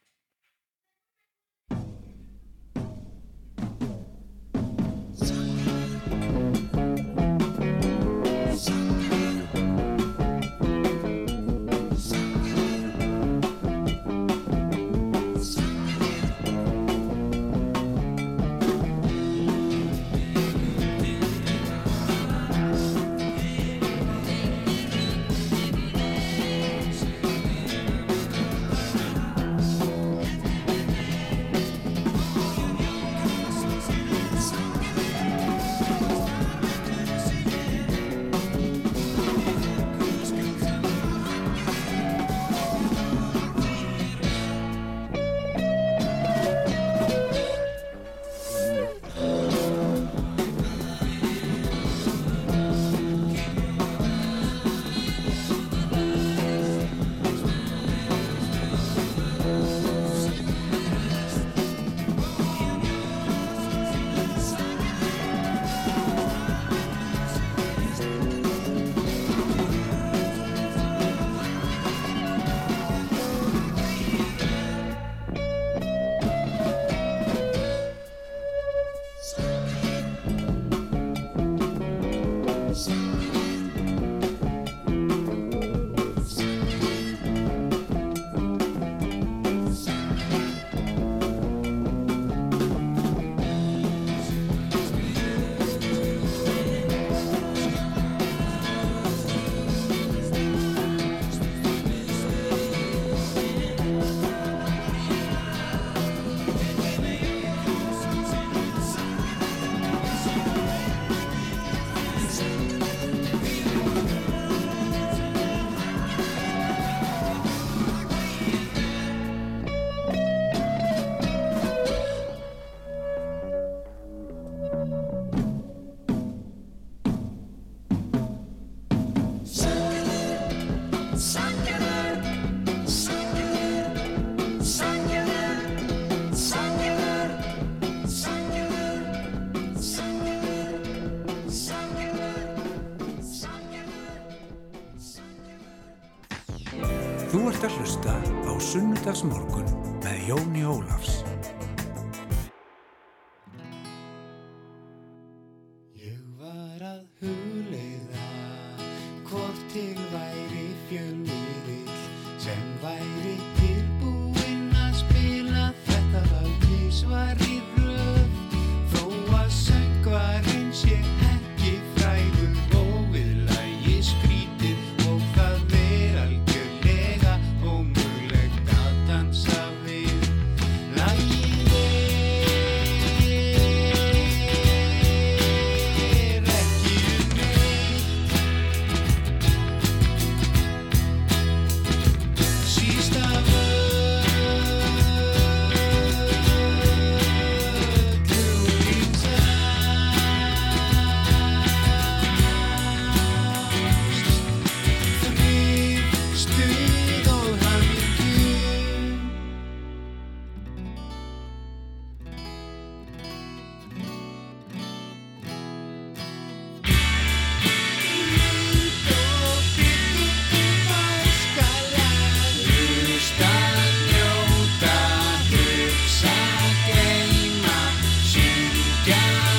Sunnudagsmorgun syngja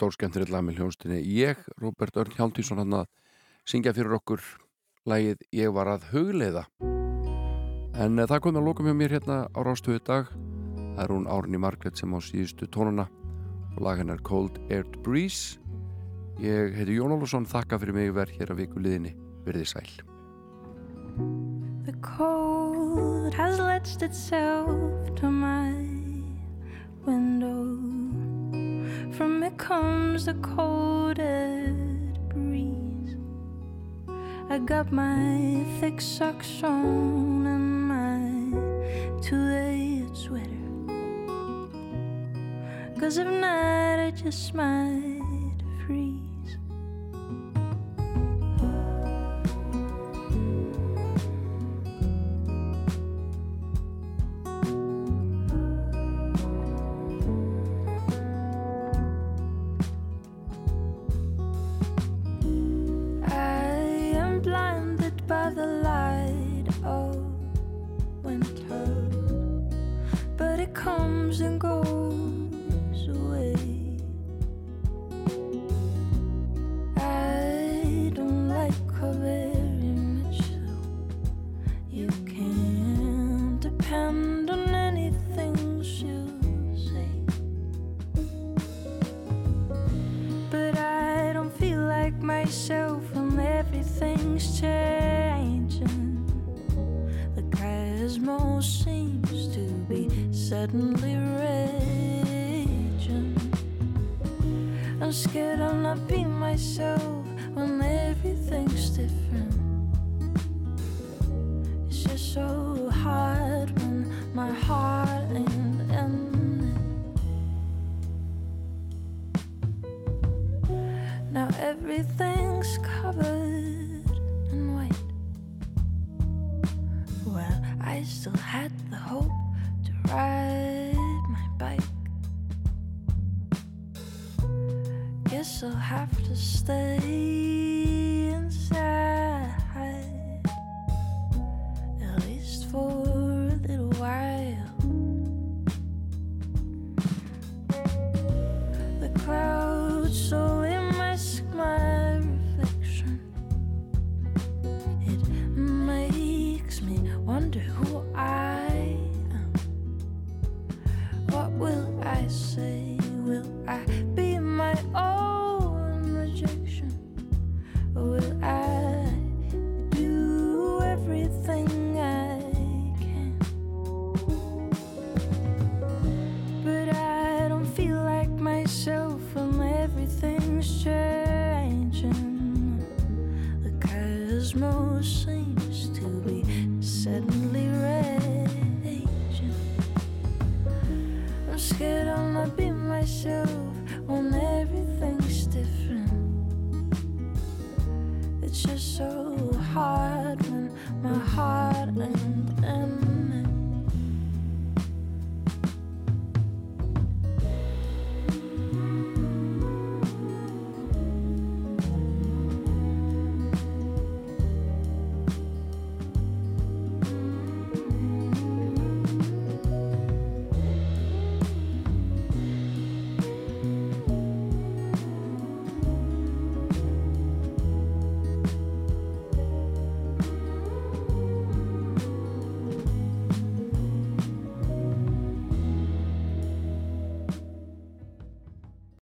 Þetta var stór skemmtilegt lag með hljónstinni. Ég, Róbert Örn Hjálmtísson, hann að syngja fyrir okkur lagið Ég var að hugleiða. En uh, það kom að lóka með mér hérna á rástöðu dag. Það er hún Árni Margret sem á síðustu tónuna og lag hennar Cold Aired Breeze. Ég heiti Jón Ólusson, þakka fyrir mig verð hér að viku liðinni. Verðið sæl. The cold has latched itself to my window. From it comes the colded breeze. I got my thick socks on and my two-layered sweater. Cause if not, I just might